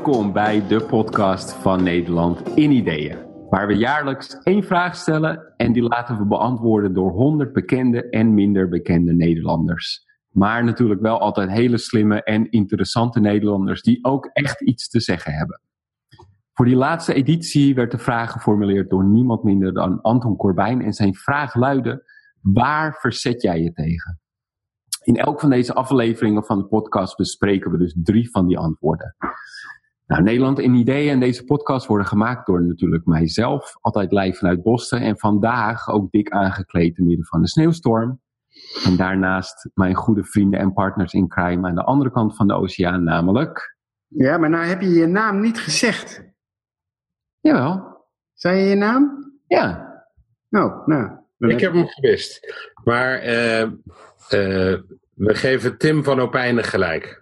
Welkom bij de podcast van Nederland in Ideeën. Waar we jaarlijks één vraag stellen en die laten we beantwoorden door 100 bekende en minder bekende Nederlanders. Maar natuurlijk wel altijd hele slimme en interessante Nederlanders die ook echt iets te zeggen hebben. Voor die laatste editie werd de vraag geformuleerd door niemand minder dan Anton Corbijn en zijn vraag luidde: waar verzet jij je tegen? In elk van deze afleveringen van de podcast bespreken we dus drie van die antwoorden. Nou, Nederland in ideeën en deze podcast worden gemaakt door natuurlijk mijzelf, altijd live vanuit Boston en vandaag ook dik aangekleed in midden van de sneeuwstorm. En daarnaast mijn goede vrienden en partners in crime aan de andere kant van de oceaan, namelijk... Ja, maar nou heb je je naam niet gezegd. Jawel. Zei je je naam? Ja. Oh, nou. Ik heb hem gewist. Maar uh, uh, we geven Tim van Opijnen gelijk.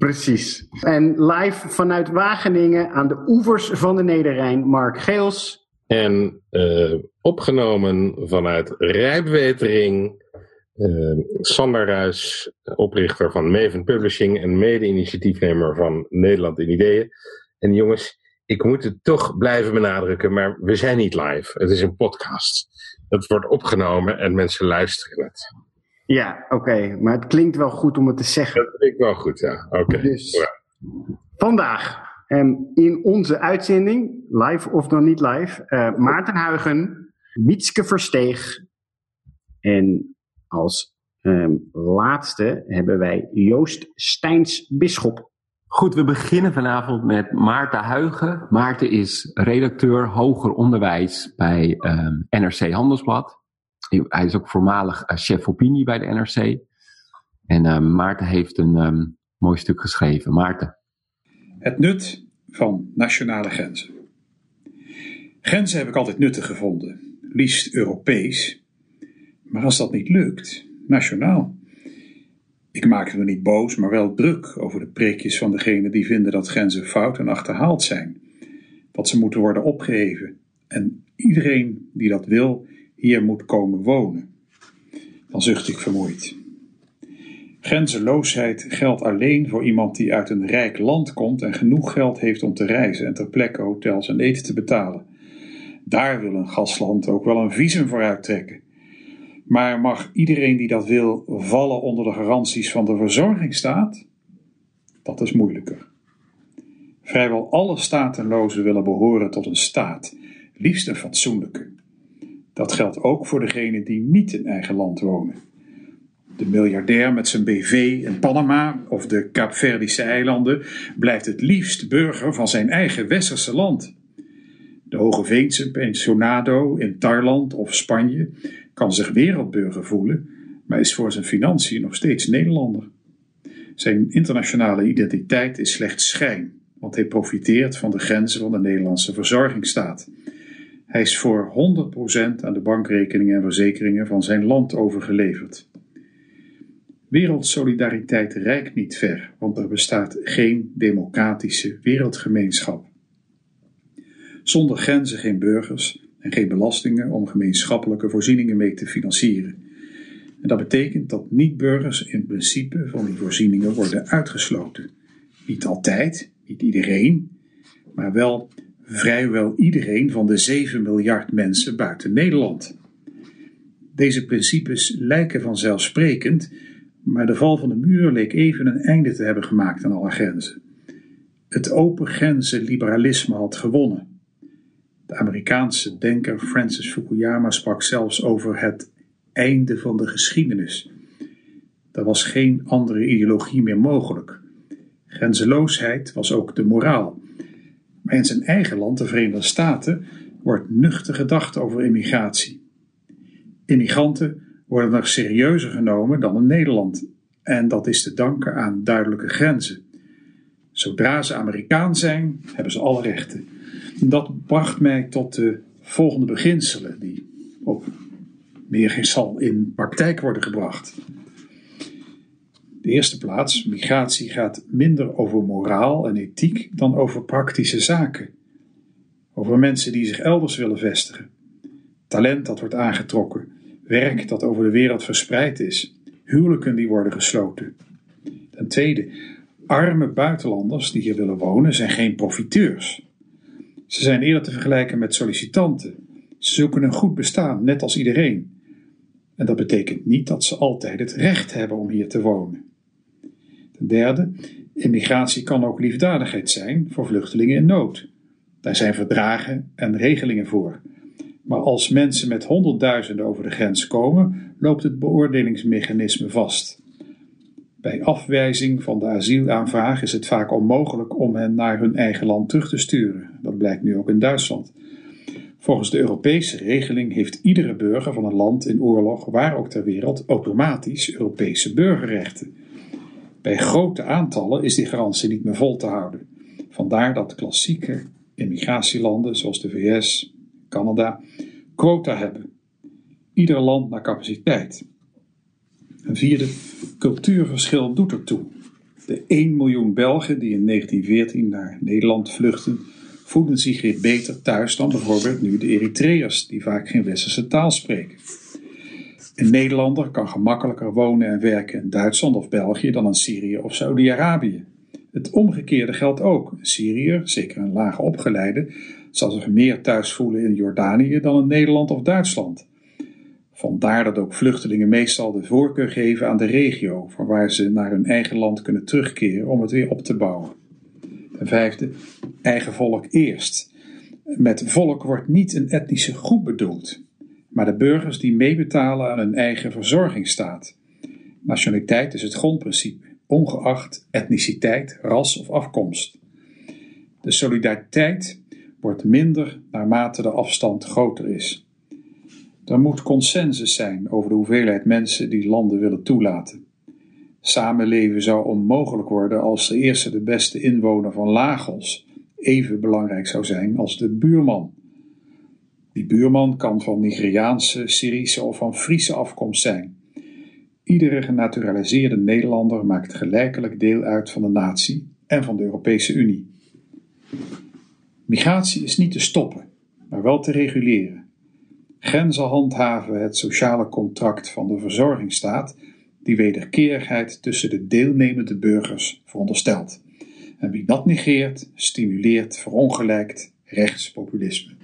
Precies. En live vanuit Wageningen aan de oevers van de Nederrijn, Mark Geels. En uh, opgenomen vanuit Rijpwetering, Sander Ruis, oprichter van Maven Publishing en mede-initiatiefnemer van Nederland in Ideeën. En jongens, ik moet het toch blijven benadrukken, maar we zijn niet live. Het is een podcast. Het wordt opgenomen en mensen luisteren het. Ja, oké. Maar het klinkt wel goed om het te zeggen. Dat klinkt wel goed, ja. Oké. Dus vandaag um, in onze uitzending, live of dan niet live, uh, Maarten Huigen, Mietske Versteeg en als um, laatste hebben wij Joost Steins Bisschop. Goed, we beginnen vanavond met Maarten Huigen. Maarten is redacteur hoger onderwijs bij um, NRC Handelsblad. Hij is ook voormalig uh, chef opinie bij de NRC. En uh, Maarten heeft een um, mooi stuk geschreven. Maarten. Het nut van nationale grenzen. Grenzen heb ik altijd nuttig gevonden, liefst Europees. Maar als dat niet lukt, nationaal. Ik maakte me niet boos, maar wel druk over de preekjes van degenen die vinden dat grenzen fout en achterhaald zijn. Dat ze moeten worden opgeheven. En iedereen die dat wil, hier moet komen wonen. Dan zucht ik vermoeid. Grenzeloosheid geldt alleen voor iemand die uit een rijk land komt en genoeg geld heeft om te reizen en ter plekke hotels en eten te betalen. Daar wil een gastland ook wel een visum voor uittrekken. Maar mag iedereen die dat wil vallen onder de garanties van de verzorgingsstaat? Dat is moeilijker. Vrijwel alle statenlozen willen behoren tot een staat, liefst een fatsoenlijke. Dat geldt ook voor degenen die niet in eigen land wonen. De miljardair met zijn BV in Panama of de Kaapverdische eilanden blijft het liefst burger van zijn eigen westerse land. De Hogeveense pensionado in Thailand of Spanje kan zich wereldburger voelen, maar is voor zijn financiën nog steeds Nederlander. Zijn internationale identiteit is slechts schijn, want hij profiteert van de grenzen van de Nederlandse verzorgingsstaat. Hij is voor 100% aan de bankrekeningen en verzekeringen van zijn land overgeleverd. Wereldsolidariteit reikt niet ver, want er bestaat geen democratische wereldgemeenschap. Zonder grenzen geen burgers en geen belastingen om gemeenschappelijke voorzieningen mee te financieren. En dat betekent dat niet-burgers in principe van die voorzieningen worden uitgesloten. Niet altijd, niet iedereen, maar wel vrijwel iedereen van de 7 miljard mensen buiten Nederland. Deze principes lijken vanzelfsprekend, maar de val van de muur leek even een einde te hebben gemaakt aan alle grenzen. Het open grenzen liberalisme had gewonnen. De Amerikaanse denker Francis Fukuyama sprak zelfs over het einde van de geschiedenis. Er was geen andere ideologie meer mogelijk. Grenzeloosheid was ook de moraal. Maar in zijn eigen land, de Verenigde Staten, wordt nuchter gedacht over immigratie. Immigranten worden nog serieuzer genomen dan in Nederland. En dat is te danken aan duidelijke grenzen. Zodra ze Amerikaan zijn, hebben ze alle rechten. Dat bracht mij tot de volgende beginselen, die op meer zal in praktijk worden gebracht. De eerste plaats, migratie gaat minder over moraal en ethiek dan over praktische zaken. Over mensen die zich elders willen vestigen. Talent dat wordt aangetrokken. Werk dat over de wereld verspreid is. Huwelijken die worden gesloten. Ten tweede, arme buitenlanders die hier willen wonen zijn geen profiteurs. Ze zijn eerder te vergelijken met sollicitanten. Ze zoeken een goed bestaan, net als iedereen. En dat betekent niet dat ze altijd het recht hebben om hier te wonen. Derde, immigratie kan ook liefdadigheid zijn voor vluchtelingen in nood. Daar zijn verdragen en regelingen voor. Maar als mensen met honderdduizenden over de grens komen, loopt het beoordelingsmechanisme vast. Bij afwijzing van de asielaanvraag is het vaak onmogelijk om hen naar hun eigen land terug te sturen. Dat blijkt nu ook in Duitsland. Volgens de Europese regeling heeft iedere burger van een land in oorlog, waar ook ter wereld, automatisch Europese burgerrechten. Bij grote aantallen is die garantie niet meer vol te houden. Vandaar dat klassieke immigratielanden zoals de VS, Canada, quota hebben. Ieder land naar capaciteit. Een vierde, cultuurverschil doet ertoe. De 1 miljoen Belgen die in 1914 naar Nederland vluchten, voelen zich weer beter thuis dan bijvoorbeeld nu de Eritreërs, die vaak geen westerse taal spreken. Een Nederlander kan gemakkelijker wonen en werken in Duitsland of België dan in Syrië of Saudi-Arabië. Het omgekeerde geldt ook. Een Syriër, zeker een laag opgeleide, zal zich meer thuis voelen in Jordanië dan in Nederland of Duitsland. Vandaar dat ook vluchtelingen meestal de voorkeur geven aan de regio, van waar ze naar hun eigen land kunnen terugkeren om het weer op te bouwen. Ten vijfde, eigen volk eerst. Met volk wordt niet een etnische groep bedoeld, maar de burgers die meebetalen aan hun eigen verzorgingsstaat. Nationaliteit is het grondprincipe, ongeacht etniciteit, ras of afkomst. De solidariteit wordt minder naarmate de afstand groter is. Er moet consensus zijn over de hoeveelheid mensen die landen willen toelaten. Samenleven zou onmogelijk worden als de eerste de beste inwoner van Lagos even belangrijk zou zijn als de buurman. Die buurman kan van Nigeriaanse, Syrische of van Friese afkomst zijn. Iedere genaturaliseerde Nederlander maakt gelijkelijk deel uit van de natie en van de Europese Unie. Migratie is niet te stoppen, maar wel te reguleren. Grenzen handhaven het sociale contract van de verzorgingsstaat, die wederkerigheid tussen de deelnemende burgers veronderstelt. En wie dat negeert, stimuleert verongelijkt rechtspopulisme.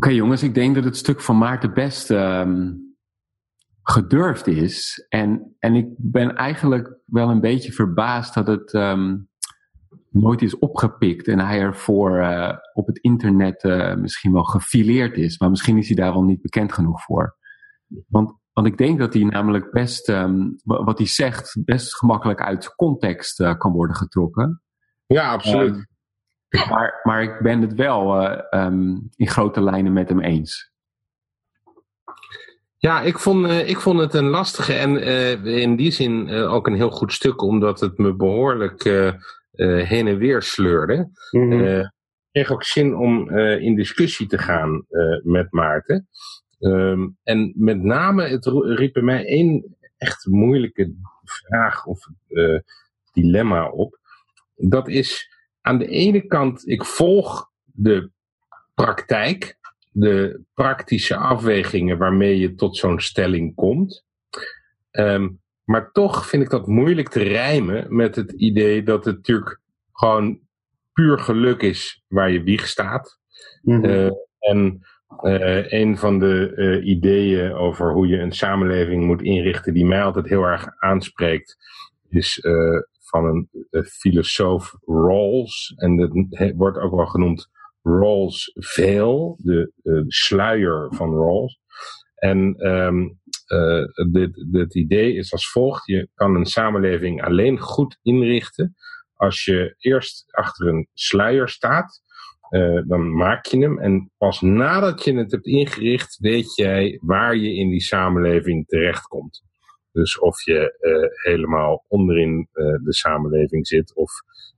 Oké jongens, ik denk dat het stuk van Maarten best ehm, gedurfd is. En, en ik ben eigenlijk wel een beetje verbaasd dat het ehm, nooit is opgepikt en hij ervoor uh, op het internet uh, misschien wel gefileerd is. Maar misschien is hij daar wel niet bekend genoeg voor. Want, want ik denk dat hij namelijk best, um, wat hij zegt, best gemakkelijk uit context uh, kan worden getrokken. Ja, absoluut. Maar, maar ik ben het wel um, in grote lijnen met hem eens. Ja, ik vond, uh, ik vond het een lastige en uh, in die zin uh, ook een heel goed stuk, omdat het me behoorlijk heen en weer sleurde. Mm -hmm. ik kreeg ook zin om in discussie te gaan met Maarten. Um, en met name, het riep bij mij één echt moeilijke vraag of dilemma op. Dat is aan de ene kant, ik volg de praktijk de praktische afwegingen waarmee je tot zo'n stelling komt. Um, maar toch vind ik dat moeilijk te rijmen met het idee dat het natuurlijk gewoon puur geluk is waar je wieg staat. Mm -hmm. uh, en uh, een van de uh, ideeën over hoe je een samenleving moet inrichten, die mij altijd heel erg aanspreekt, is van een filosoof Rawls. En dat wordt ook wel genoemd Rawls veel, de, de sluier van Rawls. En um, dit, dit idee is als volgt. Je kan een samenleving alleen goed inrichten als je eerst achter een sluier staat. Dan maak je hem en pas nadat je het hebt ingericht weet jij waar je in die samenleving terechtkomt. Dus of je uh, helemaal onderin de samenleving zit of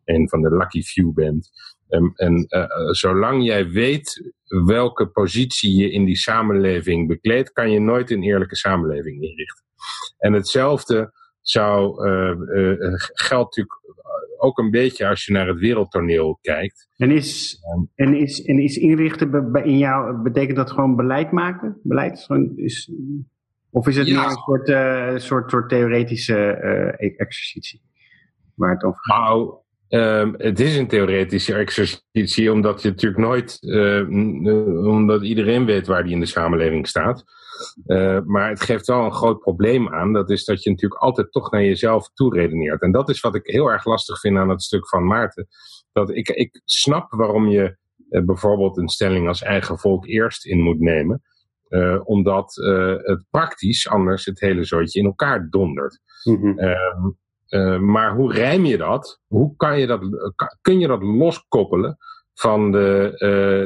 een van de lucky few bent. En, en uh, zolang jij weet welke positie je in die samenleving bekleedt, kan je nooit een eerlijke samenleving inrichten. En hetzelfde zou, geldt natuurlijk ook een beetje als je naar het wereldtoneel kijkt. En is, en is, en is inrichten in jou, betekent dat gewoon beleid maken? Beleid is gewoon, is... Of is het Ja. meer een soort, eh, soort, soort theoretische eh, exercitie? Waar het over gaat. Nou, ehm, het is een theoretische exercitie, omdat je natuurlijk nooit, eh, eh, omdat iedereen weet waar die in de samenleving staat. Eh, maar het geeft wel een groot probleem aan. Dat is dat je natuurlijk altijd toch naar jezelf toe redeneert. En dat is wat ik heel erg lastig vind aan het stuk van Maarten. Dat ik, ik snap waarom je eh, bijvoorbeeld een stelling als eigen volk eerst in moet nemen. Eh, omdat eh, het praktisch anders het hele zootje in elkaar dondert. Mhm. Ehm, eh, maar hoe rijm je dat? Hoe kan je dat, kun je dat loskoppelen van de,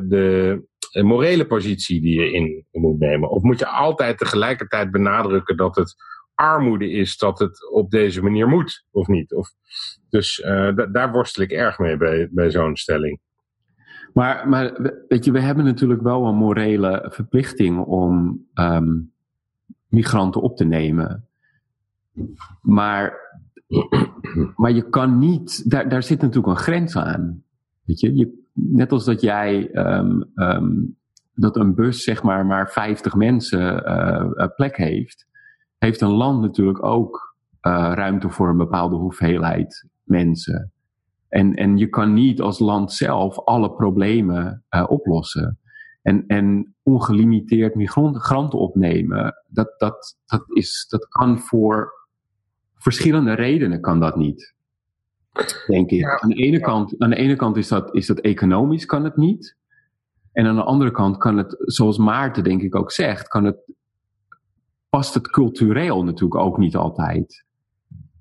de morele positie die je in moet nemen? Of moet je altijd tegelijkertijd benadrukken dat het armoede is dat het op deze manier moet, of niet? Of, dus da- daar worstel ik erg mee bij, bij zo'n stelling. Maar, maar we- weet je, we hebben natuurlijk wel een morele verplichting om ehm, migranten op te nemen. Maar, maar je kan niet, daar, daar zit natuurlijk een grens aan. Weet je, je net als dat jij, ehm, ehm, dat een bus zeg maar maar 50 mensen eh, eh, plek heeft, heeft een land natuurlijk ook eh, ruimte voor een bepaalde hoeveelheid mensen. En, en je kan niet als land zelf alle problemen eh, oplossen. En, en ongelimiteerd migranten opnemen, dat, dat, dat, is, dat kan voor verschillende redenen kan dat niet. Denk ik. Ja. Aan, de ene kant, aan de ene kant is dat, is dat economisch kan het niet. En aan de andere kant kan het, zoals Maarten denk ik ook zegt, kan het, past het cultureel natuurlijk ook niet altijd.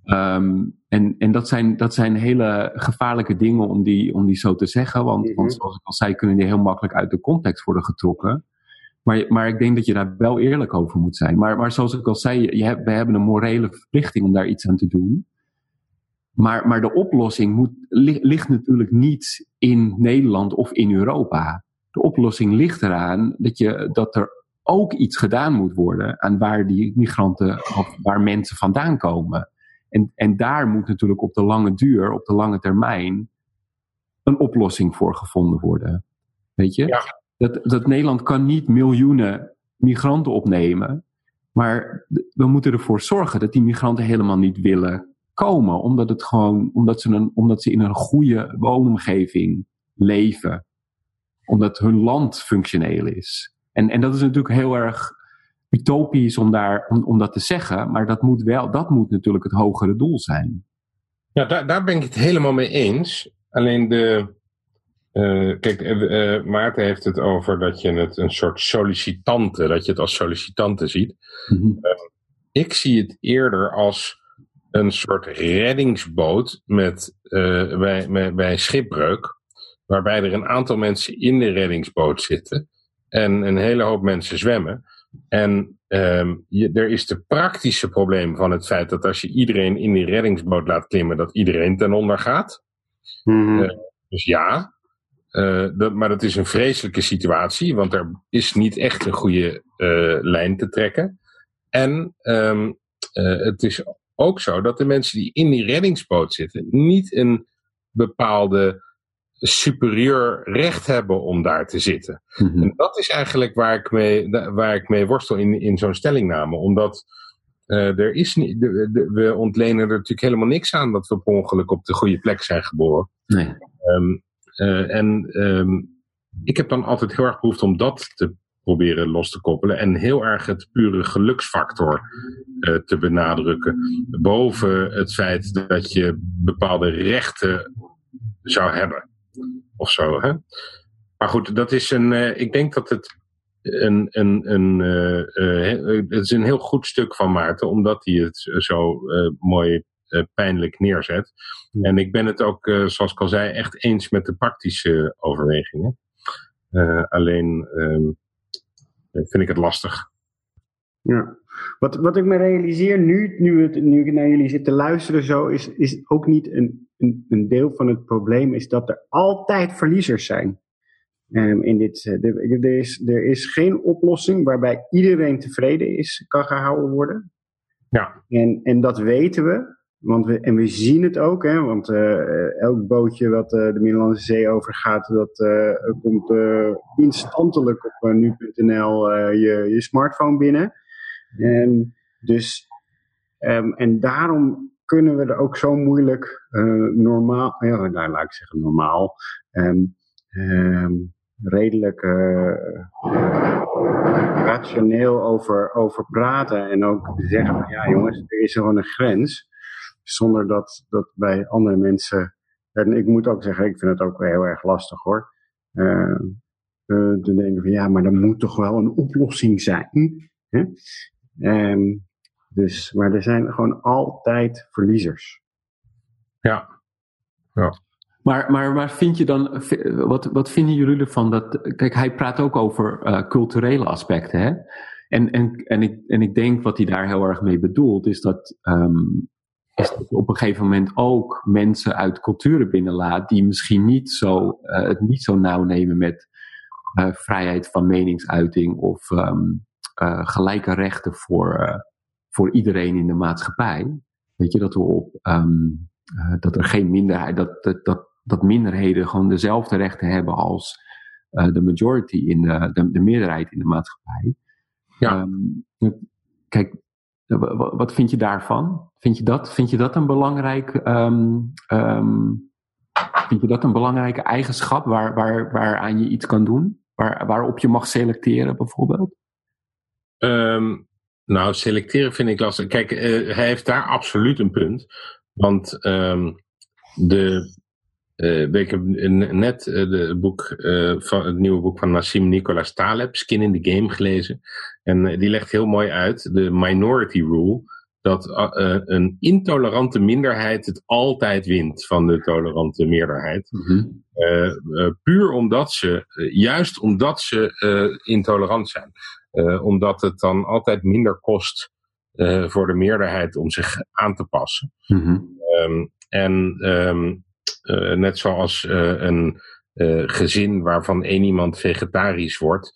Ehm, en en dat, zijn, dat zijn hele gevaarlijke dingen om die, om die zo te zeggen. Want, Mhm. want zoals ik al zei, kunnen die heel makkelijk uit de context worden getrokken. Maar, maar ik denk dat je daar wel eerlijk over moet zijn. Maar, maar zoals ik al zei, je hebt, we hebben een morele verplichting om daar iets aan te doen. Maar, maar de oplossing moet, li- ligt natuurlijk niet in Nederland of in Europa. De oplossing ligt eraan dat, je, dat er ook iets gedaan moet worden aan waar die migranten of waar mensen vandaan komen. En, en daar moet natuurlijk op de lange duur, op de lange termijn, een oplossing voor gevonden worden. Weet je? Ja. Dat, dat Nederland kan niet miljoenen migranten opnemen. Maar we moeten ervoor zorgen dat die migranten helemaal niet willen komen. Omdat, het gewoon, omdat, ze, een, omdat ze in een goede woonomgeving leven. Omdat hun land functioneel is. En, en dat is natuurlijk heel erg utopisch om, daar, om, om dat te zeggen. Maar dat moet, wel, dat moet natuurlijk het hogere doel zijn. Ja, daar, daar ben ik het helemaal mee eens. Alleen de. eh, kijk, eh, eh, Maarten heeft het over dat je het een soort sollicitante, dat je het als sollicitante ziet. Ik zie het eerder als een soort reddingsboot met, bij, bij een schipbreuk. Waarbij er een aantal mensen in de reddingsboot zitten. En een hele hoop mensen zwemmen. En ehm, je, er is de praktische probleem van het feit dat als je iedereen in die reddingsboot laat klimmen, dat iedereen ten onder gaat. Mhm. Eh, Dus ja, eh, dat, maar dat is een vreselijke situatie, want er is niet echt een goede eh, lijn te trekken. En ehm, eh, het is ook zo dat de mensen die in die reddingsboot zitten niet een bepaalde superieur recht hebben om daar te zitten. Mhm. En dat is eigenlijk waar ik mee, waar ik mee worstel in, in zo'n stellingname. Omdat eh, er is niet, de- de- we ontlenen er natuurlijk helemaal niks aan dat we per ongeluk op de goede plek zijn geboren. Nee. Ehm, eh, en ehm, ik heb dan altijd heel erg behoefte om dat te proberen los te koppelen. En heel erg het pure geluksfactor eh, te benadrukken. Boven het feit dat je bepaalde rechten zou hebben. Of zo. Hè? Maar goed, dat is een. eh, ik denk dat het een. een, een eh, eh, het is een heel goed stuk van Maarten, omdat hij het zo mooi pijnlijk neerzet. En ik ben het ook, zoals ik al zei, echt eens met de praktische overwegingen. Alleen ehm, vind ik het lastig. Ja. Wat, wat ik me realiseer nu, nu, het, nu ik naar jullie zit te luisteren, zo, is, is ook niet een, een, een deel van het probleem, is dat er altijd verliezers zijn. Ehm, in dit, eh, er, er, is, er is geen oplossing waarbij iedereen tevreden is, kan gehouden worden. Ja. En, en dat weten we. Want we, en we zien het ook, hè, want eh, elk bootje wat eh, de Middellandse Zee overgaat, dat komt instantelijk op nu.nl je, je smartphone binnen. En, dus, ehm, en daarom kunnen we er ook zo moeilijk uh, normaal, ja, nou, laat ik zeggen normaal, um, redelijk uh, rationeel over, over praten en ook zeggen van ja jongens, er is gewoon een grens, zonder dat, dat bij andere mensen, en ik moet ook zeggen, ik vind het ook heel erg lastig hoor, te denken van ja, maar er moet toch wel een oplossing zijn. Hè? Um, dus, maar er zijn gewoon altijd verliezers. Ja. ja. Maar, maar, maar vind je dan, wat, wat vinden jullie ervan dat, kijk, hij praat ook over uh, culturele aspecten, hè? En, en, en, ik, en ik denk wat hij daar heel erg mee bedoelt, is dat, um, is dat je op een gegeven moment ook mensen uit culturen binnenlaat die misschien niet zo, uh, het niet zo nauw nemen met uh, vrijheid van meningsuiting of um, gelijke rechten voor, voor iedereen in de maatschappij. Weet je, dat we op, um, dat er geen minderheid, dat, dat, dat dat minderheden gewoon dezelfde rechten hebben als de majority in de, de, de, meerderheid in de maatschappij. Ja. Um, kijk, wat vind je daarvan? Vind je dat, vind je dat een belangrijk, um, um, vind je dat een belangrijke eigenschap waar, waar, waaraan je iets kan doen? Waar, waarop je mag selecteren bijvoorbeeld? Nou, selecteren vind ik lastig. Kijk, uh, hij heeft daar absoluut een punt. Want de uh, ik heb net uh, de boek, van, het nieuwe boek van Nassim Nicholas Taleb, Skin in the Game, gelezen. En die legt heel mooi uit de minority rule. Dat een intolerante minderheid het altijd wint van de tolerante meerderheid. Mm puur omdat ze, juist omdat ze intolerant zijn. Omdat het dan altijd minder kost voor de meerderheid om zich aan te passen. Mm -hmm. um, en um, uh, net zoals uh, een uh, gezin waarvan één iemand vegetarisch wordt,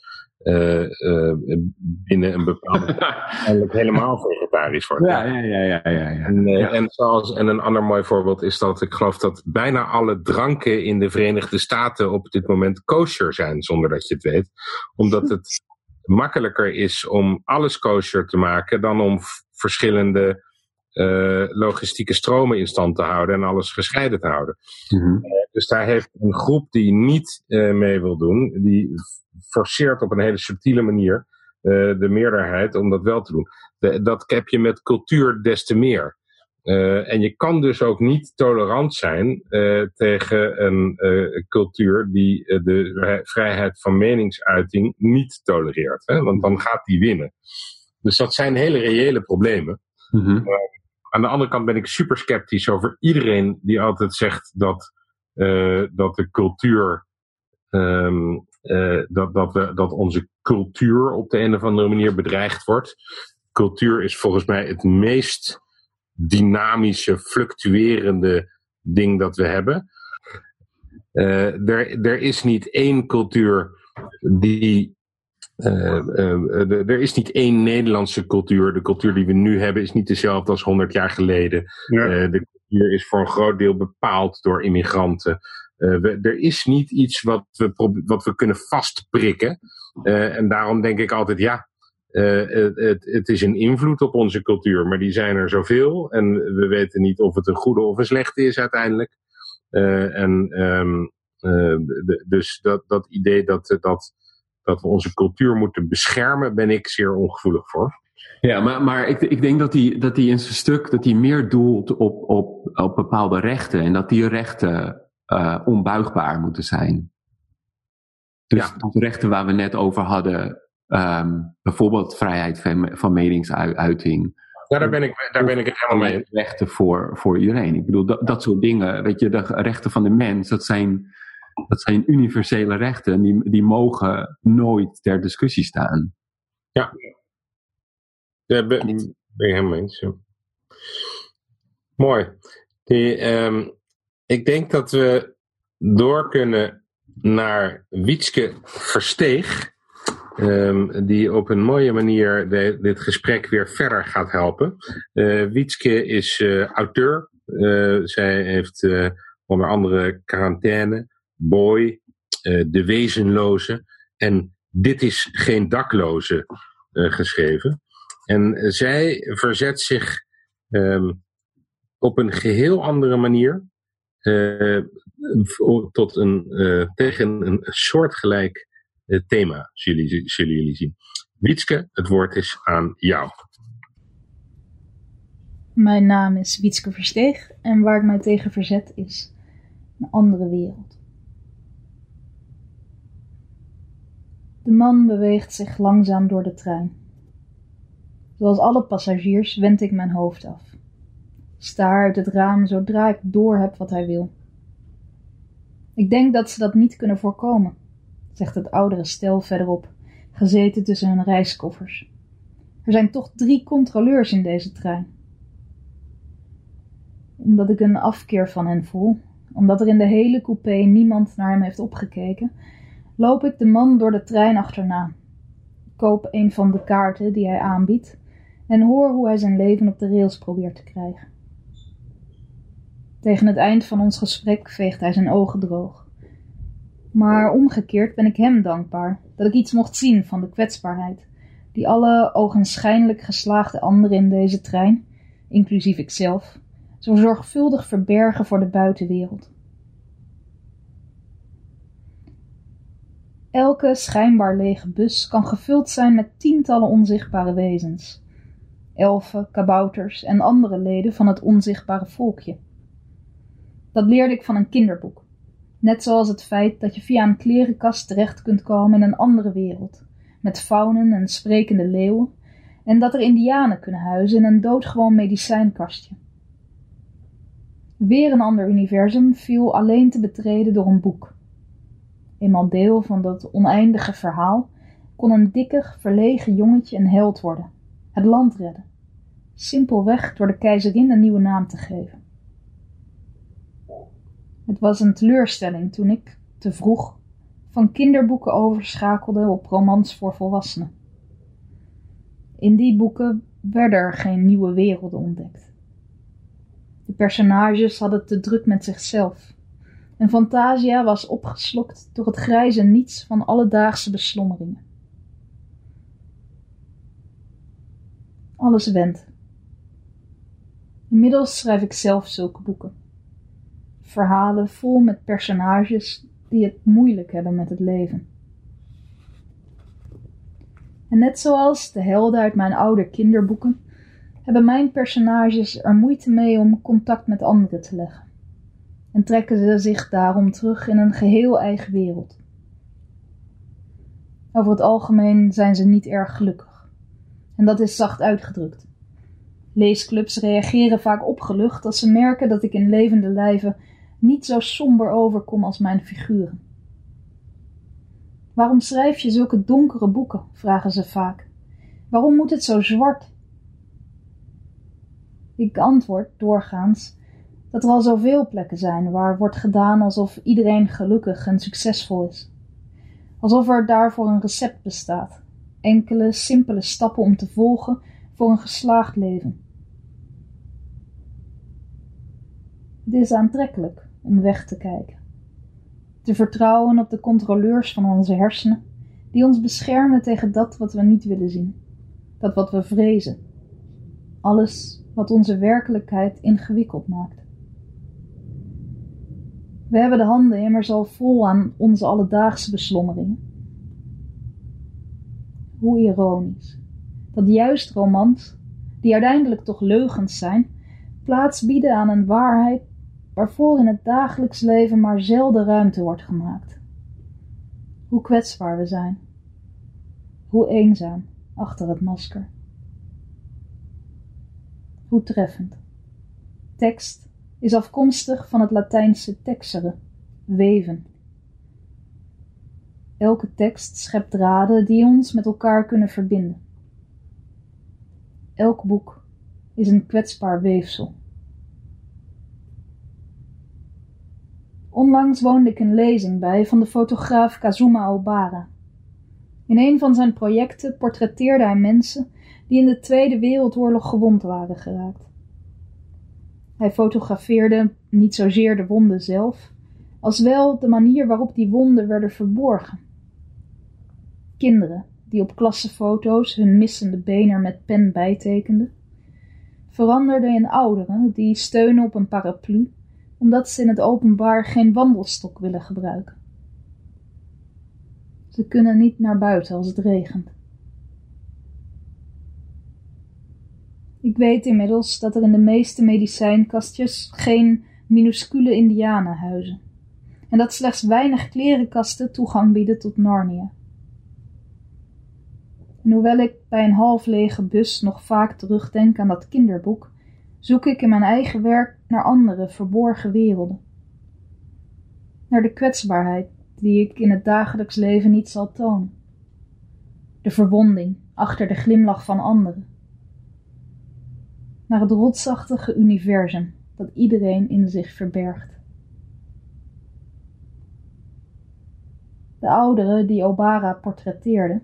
binnen een bepaalde eigenlijk helemaal vegetarisch wordt. Ja, ja, ja. ja, ja, ja. En, en, zoals, en een ander mooi voorbeeld is dat ik geloof dat bijna alle dranken in de Verenigde Staten op dit moment kosher zijn, zonder dat je het weet. Omdat het makkelijker is om alles kosher te maken dan om verschillende uh, logistieke stromen in stand te houden en alles gescheiden te houden. Mm -hmm. uh, dus daar heeft een groep die niet uh, mee wil doen, die forceert op een hele subtiele manier de meerderheid om dat wel te doen. De, dat heb je met cultuur des te meer. En je kan dus ook niet tolerant zijn tegen een cultuur die de vrijheid van meningsuiting niet tolereert. Hè? Want dan gaat die winnen. Dus dat zijn hele reële problemen. Mm -hmm. Aan de andere kant ben ik super sceptisch over iedereen die altijd zegt dat, dat de cultuur, um, uh, dat, dat, we, dat onze cultuur op de een of andere manier bedreigd wordt. Cultuur is volgens mij het meest dynamische, fluctuerende ding dat we hebben. Uh, er, er is niet één cultuur die uh, uh, er is niet één Nederlandse cultuur. De cultuur die we nu hebben is niet dezelfde als 100 jaar geleden. Ja. Uh, de cultuur is voor een groot deel bepaald door immigranten. We, er is niet iets wat we, wat we kunnen vastprikken. en daarom denk ik altijd, ja, het, het, het, is een invloed op onze cultuur. Maar die zijn er zoveel. En we weten niet of het een goede of een slechte is uiteindelijk. en um, de, dus dat, dat idee dat, dat dat we onze cultuur moeten beschermen, ben ik zeer ongevoelig voor. Ja, maar, maar ik, ik denk dat hij, dat hij in zijn stuk dat hij meer doelt op, op, op bepaalde rechten en dat die rechten uh, onbuigbaar moeten zijn. Dus ja. de rechten waar we net over hadden, um, bijvoorbeeld vrijheid van, van meningsuiting. Ja, daar ben ik, daar ben ik het helemaal mee. Rechten voor, voor iedereen. Ik bedoel, dat, dat soort dingen, weet je, de rechten van de mens, dat zijn dat zijn universele rechten. Die, die mogen nooit ter discussie staan. Ja. Daar ben, ben je helemaal eens. Mooi. Die, um, ik denk dat we door kunnen naar Wietske Versteeg. Um, die op een mooie manier dit gesprek weer verder gaat helpen. Uh, Wietske is uh, auteur. Uh, zij heeft onder andere quarantaine, Boy, De Wezenloze en Dit is geen dakloze geschreven. En zij verzet zich ehm, op een geheel andere manier tot een, tegen een soortgelijk uh, thema, zullen, zullen jullie zien. Wietske, het woord is aan jou. Mijn naam is Wietske Versteeg en waar ik mij tegen verzet is een andere wereld. De man beweegt zich langzaam door de trein. Zoals alle passagiers wend ik mijn hoofd af. Staar uit het raam zodra ik door heb wat hij wil. Ik denk dat ze dat niet kunnen voorkomen, zegt het oudere stel verderop, gezeten tussen hun reiskoffers. Er zijn toch drie controleurs in deze trein. Omdat ik een afkeer van hen voel, omdat er in de hele coupé niemand naar hem heeft opgekeken, loop ik de man door de trein achterna. Koop een van de kaarten die hij aanbiedt en hoor hoe hij zijn leven op de rails probeert te krijgen. Tegen het eind van ons gesprek veegt hij zijn ogen droog. Maar omgekeerd ben ik hem dankbaar dat ik iets mocht zien van de kwetsbaarheid die alle ogenschijnlijk geslaagde anderen in deze trein, inclusief ikzelf, zo zorgvuldig verbergen voor de buitenwereld. Elke schijnbaar lege bus kan gevuld zijn met tientallen onzichtbare wezens. Elfen, kabouters en andere leden van het onzichtbare volkje. Dat leerde ik van een kinderboek. Net zoals het feit dat je via een klerenkast terecht kunt komen in een andere wereld, met faunen en sprekende leeuwen, en dat er indianen kunnen huizen in een doodgewoon medicijnkastje. Weer een ander universum viel alleen te betreden door een boek eenmaal deel van dat oneindige verhaal, kon een dikker, verlegen jongetje een held worden, het land redden, simpelweg door de keizerin een nieuwe naam te geven. Het was een teleurstelling toen ik, te vroeg, van kinderboeken overschakelde op romans voor volwassenen. In die boeken werden er geen nieuwe werelden ontdekt. De personages hadden te druk met zichzelf en Fantasia was opgeslokt door het grijze niets van alledaagse beslommeringen. Alles wendt. Inmiddels schrijf ik zelf zulke boeken. Verhalen vol met personages die het moeilijk hebben met het leven. En net zoals de helden uit mijn oude kinderboeken, hebben mijn personages er moeite mee om contact met anderen te leggen en trekken ze zich daarom terug in een geheel eigen wereld. Over het algemeen zijn ze niet erg gelukkig. En dat is zacht uitgedrukt. Leesclubs reageren vaak opgelucht als ze merken dat ik in levende lijven niet zo somber overkom als mijn figuren. Waarom schrijf je zulke donkere boeken? vragen ze vaak. Waarom moet het zo zwart? Ik antwoord doorgaans dat er al zoveel plekken zijn waar wordt gedaan alsof iedereen gelukkig en succesvol is. Alsof er daarvoor een recept bestaat. Enkele simpele stappen om te volgen voor een geslaagd leven. Het is aantrekkelijk om weg te kijken. Te vertrouwen op de controleurs van onze hersenen, die ons beschermen tegen dat wat we niet willen zien, dat wat we vrezen. Alles wat onze werkelijkheid ingewikkeld maakt. We hebben de handen immers al vol aan onze alledaagse beslommeringen. Hoe ironisch. Dat juist romans, die uiteindelijk toch leugens zijn, plaats bieden aan een waarheid waarvoor in het dagelijks leven maar zelden ruimte wordt gemaakt. Hoe kwetsbaar we zijn. Hoe eenzaam achter het masker. Hoe treffend. Tekst is afkomstig van het Latijnse texere, weven. Elke tekst schept draden die ons met elkaar kunnen verbinden. Elk boek is een kwetsbaar weefsel. Onlangs woonde ik een lezing bij van de fotograaf Kazuma Obara. In een van zijn projecten portretteerde hij mensen die in de Tweede Wereldoorlog gewond waren geraakt. Hij fotografeerde niet zozeer de wonden zelf, als wel de manier waarop die wonden werden verborgen. Kinderen die op klassenfoto's hun missende been er met pen bijtekenden, veranderden in ouderen die steunen op een paraplu omdat ze in het openbaar geen wandelstok willen gebruiken. Ze kunnen niet naar buiten als het regent. Ik weet inmiddels dat er in de meeste medicijnkastjes geen minuscule indianen huizen en dat slechts weinig klerenkasten toegang bieden tot Narnia. En hoewel ik bij een half lege bus nog vaak terugdenk aan dat kinderboek, zoek ik in mijn eigen werk naar andere verborgen werelden. Naar de kwetsbaarheid die ik in het dagelijks leven niet zal tonen. De verwonding achter de glimlach van anderen. Naar het rotsachtige universum dat iedereen in zich verbergt. De ouderen die Obara portretteerde,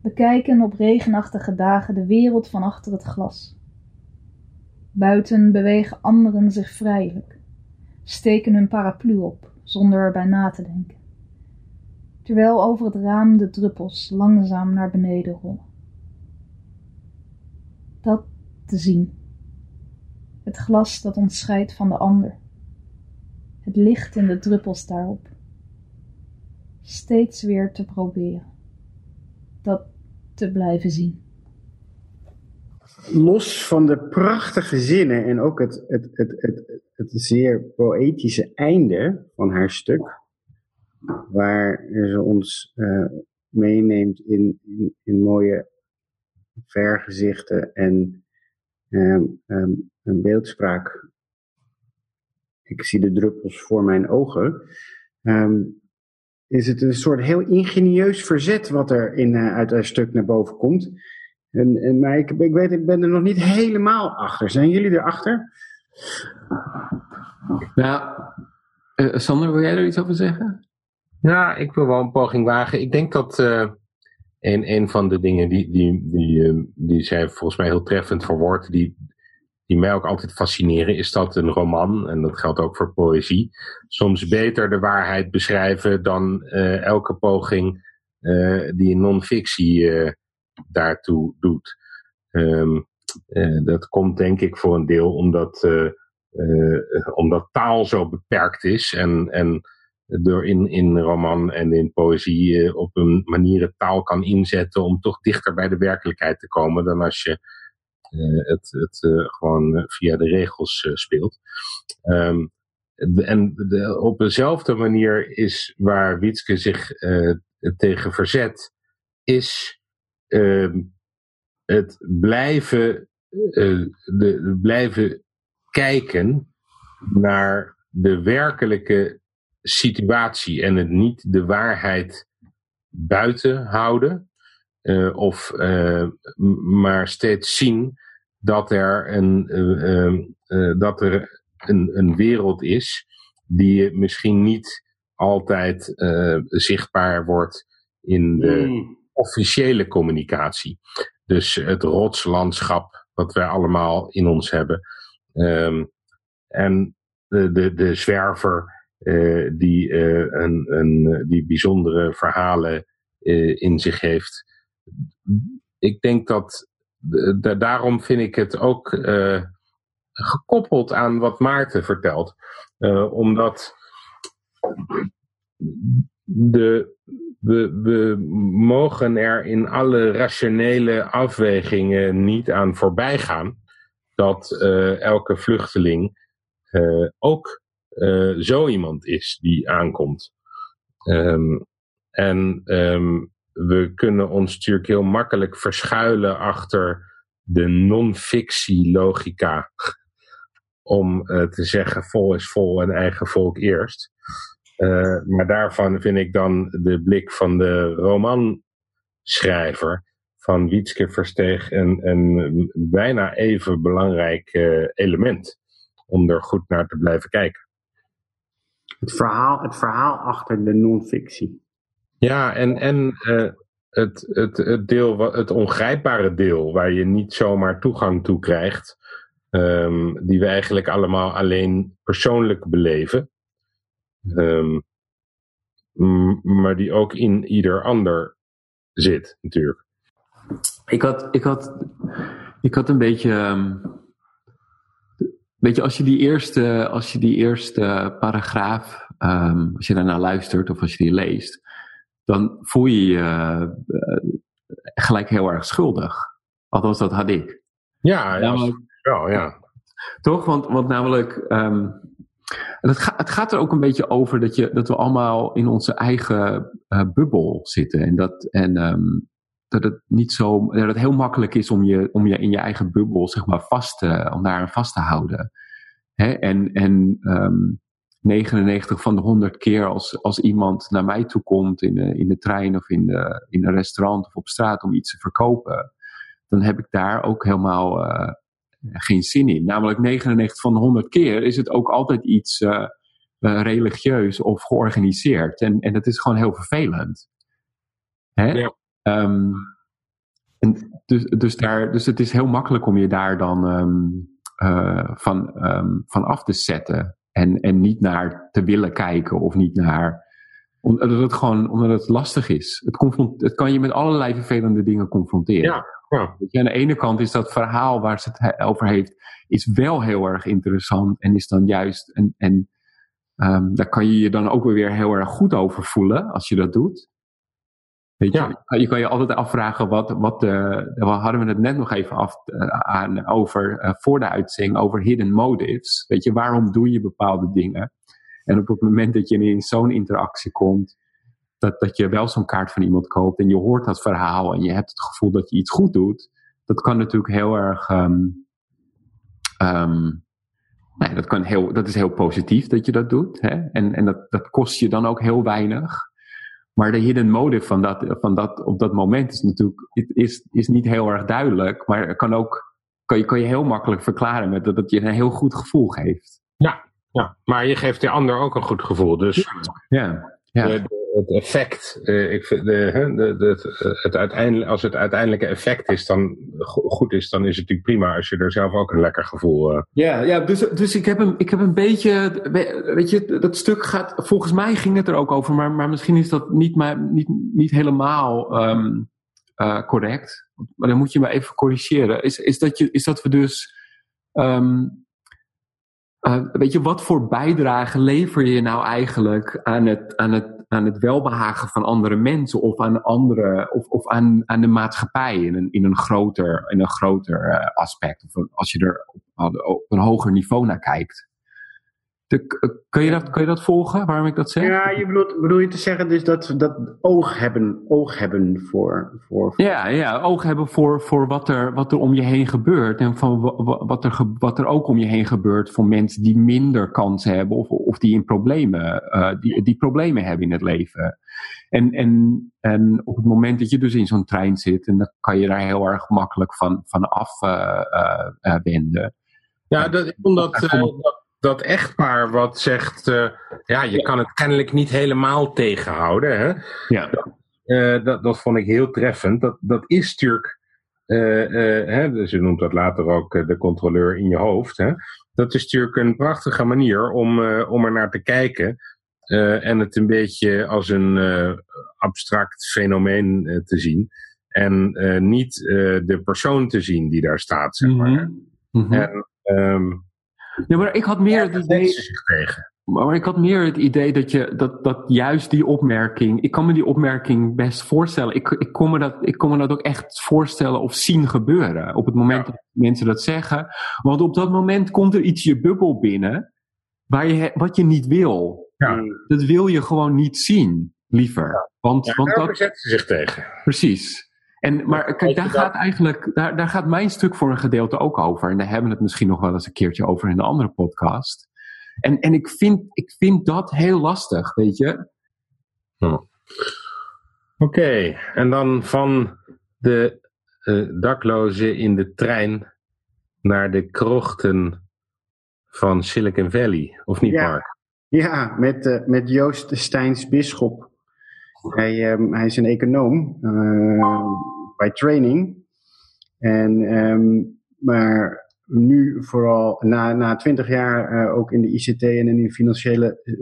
bekijken op regenachtige dagen de wereld van achter het glas. Buiten bewegen anderen zich vrijelijk, steken hun paraplu op zonder erbij na te denken, terwijl over het raam de druppels langzaam naar beneden rollen. Dat te zien, het glas dat ons scheidt van de ander, het licht in de druppels daarop, steeds weer te proberen, dat te blijven zien los van de prachtige zinnen en ook het, het, het, het, het zeer poëtische einde van haar stuk, waar ze ons uh, meeneemt in, in, in, mooie vergezichten en um, um, een beeldspraak. Ik zie de druppels voor mijn ogen. Um, is het een soort heel ingenieus verzet wat er in, uh, uit haar stuk naar boven komt. En, en, maar ik, ik weet, ik ben er nog niet helemaal achter. Zijn jullie erachter? Nou, uh, Sander, wil jij er iets over zeggen? Ja, ik wil wel een poging wagen. Ik denk dat uh, een, een van de dingen die, die, die, uh, die zij volgens mij heel treffend verwoordt, die, die mij ook altijd fascineren, is dat een roman, en dat geldt ook voor poëzie, soms beter de waarheid beschrijven dan elke poging die in non-fictie daartoe doet. Um, dat komt denk ik voor een deel omdat, uh, uh, omdat taal zo beperkt is en, en door in, in roman en in poëzie op een manier taal kan inzetten om toch dichter bij de werkelijkheid te komen dan als je het, het gewoon via de regels speelt. Um, en de, op dezelfde manier is waar Wietske zich tegen verzet, is het blijven, uh, de, blijven kijken naar de werkelijke situatie en het niet de waarheid buiten houden. Uh, of uh, maar steeds zien dat er een, dat er een, een wereld is die misschien niet altijd zichtbaar wordt in de, mm officiële communicatie. Dus het rotslandschap wat wij allemaal in ons hebben. Um, en de, de, de zwerver uh, die, uh, een, een, die bijzondere verhalen uh, in zich heeft. Ik denk dat daarom vind ik het ook gekoppeld aan wat Maarten vertelt. omdat de, we, we mogen er in alle rationele afwegingen niet aan voorbij gaan dat uh, elke vluchteling uh, ook uh, zo iemand is die aankomt. Um, en um, we kunnen ons natuurlijk heel makkelijk verschuilen achter de non-fictie logica. Om te zeggen vol is vol en eigen volk eerst. Uh, maar daarvan vind ik dan de blik van de romanschrijver van Wietske Versteeg een, een bijna even belangrijk uh, element om er goed naar te blijven kijken. Het verhaal, het verhaal achter de non-fictie. Ja, en, en uh, het, het, het, deel, het ongrijpbare deel waar je niet zomaar toegang toe krijgt, um, die we eigenlijk allemaal alleen persoonlijk beleven. Um, maar die ook in ieder ander zit, natuurlijk. Ik had, ik had, ik had een beetje. ehm, weet je, als je die eerste, als je die eerste paragraaf, ehm, als je daarnaar luistert of als je die leest, dan voel je je eh, gelijk heel erg schuldig. Althans, dat had ik. Ja, ja, Namelijk- wel, ja. Toch? Want, want namelijk, ehm, het, ga- het gaat er ook een beetje over dat, je, dat we allemaal in onze eigen eh, bubbel zitten. En, dat, en ehm, dat het niet zo, dat het heel makkelijk is om je, om je in je eigen bubbel, zeg maar, vast te, om daar vast te houden. Hè? En, en ehm 99 van de 100 keer als, als iemand naar mij toe komt in de, in de trein of in, de, in een restaurant of op straat om iets te verkopen, dan heb ik daar ook helemaal eh, geen zin in. Namelijk 99 van de 100 keer is het ook altijd iets eh, eh, religieus of georganiseerd. En, en dat is gewoon heel vervelend. Hè? Ja. Ehm, en dus, dus, daar, dus het is heel makkelijk om je daar dan ehm, eh, van, ehm, van af te zetten. En, en niet naar te willen kijken of niet naar. Omdat het gewoon omdat het lastig is. Het, confront, het kan je met allerlei vervelende dingen confronteren. Ja, ja. Je, aan de ene kant is dat verhaal waar ze het he- over heeft, is wel heel erg interessant en is dan juist. En, en ehm, daar kan je je dan ook weer heel erg goed over voelen als je dat doet. Weet je, Ja. je kan je altijd afvragen wat, wat de, we hadden we het net nog even af, eh, aan over, eh, voor de uitzending, over hidden motives. Weet je, waarom doe je bepaalde dingen? En op het moment dat je in zo'n interactie komt, dat, dat je wel zo'n kaart van iemand koopt en je hoort dat verhaal en je hebt het gevoel dat je iets goed doet, dat kan natuurlijk heel erg. ehm, ehm, nee, dat, kan heel, dat is heel positief dat je dat doet. Hè? En, en dat, dat kost je dan ook heel weinig. Maar de hidden motive van dat, van dat op dat moment is natuurlijk is, is niet heel erg duidelijk. Maar kan ook kan je, kan je heel makkelijk verklaren met dat het je een heel goed gevoel geeft. ja. Maar je geeft de ander ook een goed gevoel. Dus Ja, ja. de- de- het effect, eh, ik vind de, het, uiteindelijk, als het uiteindelijke effect is, dan go- goed is, dan is het natuurlijk prima als je er zelf ook een lekker gevoel. eh Ja, ja dus, dus ik, heb een, ik heb een beetje. Weet je, dat stuk gaat. Volgens mij ging het er ook over, maar, maar misschien is dat niet, maar, niet, niet helemaal ehm, eh, correct. Maar dan moet je me even corrigeren. Is, is, dat, je, is dat we dus. ehm, eh, weet je, wat voor bijdrage lever je nou eigenlijk aan het, aan het, aan het welbehagen van andere mensen of aan andere of, of aan, aan de maatschappij in een, in een groter, in een groter eh, aspect? Of als je er op, op een hoger niveau naar kijkt. De, k- kun, je dat, kun je dat volgen, waarom ik dat zeg? Ja, je bedoelt, bedoel je te zeggen dus dat, dat oog hebben, oog hebben voor... voor, voor- Ja, ja, oog hebben voor, voor wat, er, wat er om je heen gebeurt. En van wa- wa- wat er, ge- wat er ook om je heen gebeurt voor mensen die minder kansen hebben of, of die, in problemen, eh, die, die problemen hebben in het leven. En, en, en op het moment dat je dus in zo'n trein zit, en dan kan je daar heel erg makkelijk van, van af eh, eh, eh, wenden. Ja, dat, ik vond dat, eh, dat, dat echtpaar wat zegt, eh, ja, je kan het kennelijk niet helemaal tegenhouden. Hè? Ja. Eh, dat, dat vond ik heel treffend. Dat, dat is natuurlijk, eh, hè, dus je noemt dat later ook de controleur in je hoofd. Hè? Dat is natuurlijk een prachtige manier om, om er naar te kijken. en het een beetje als een abstract fenomeen te zien. En niet de persoon te zien die daar staat, zeg maar. Mhm. Mhm. En, ehm, Ja, maar ik had meer het idee. tegen. Maar ik had meer het idee dat, je, dat, dat juist die opmerking. Ik kan me die opmerking best voorstellen. Ik, ik, kon me dat, ik kon me dat ook echt voorstellen of zien gebeuren. Op het moment Ja. dat mensen dat zeggen. Want op dat moment komt er iets je bubbel binnen. Waar je, wat je niet wil. Ja. Dat wil je gewoon niet zien, liever. Want, Ja, want dat, ze zich tegen. Precies. En, maar kijk, daar gaat eigenlijk, daar, daar gaat mijn stuk voor een gedeelte ook over. En daar hebben we het misschien nog wel eens een keertje over in een andere podcast. En, en ik, vind, ik vind dat heel lastig, weet je. Oké, en dan van de eh, daklozen in de trein naar de krochten van Silicon Valley, of niet, Ja. Mark? Ja, met, eh, met Joost Steins Bisschop. Hij, ehm, hij is een econoom eh, bij training. En, ehm, maar nu vooral na, na 20 jaar eh, ook in de ICT en in de financiële eh,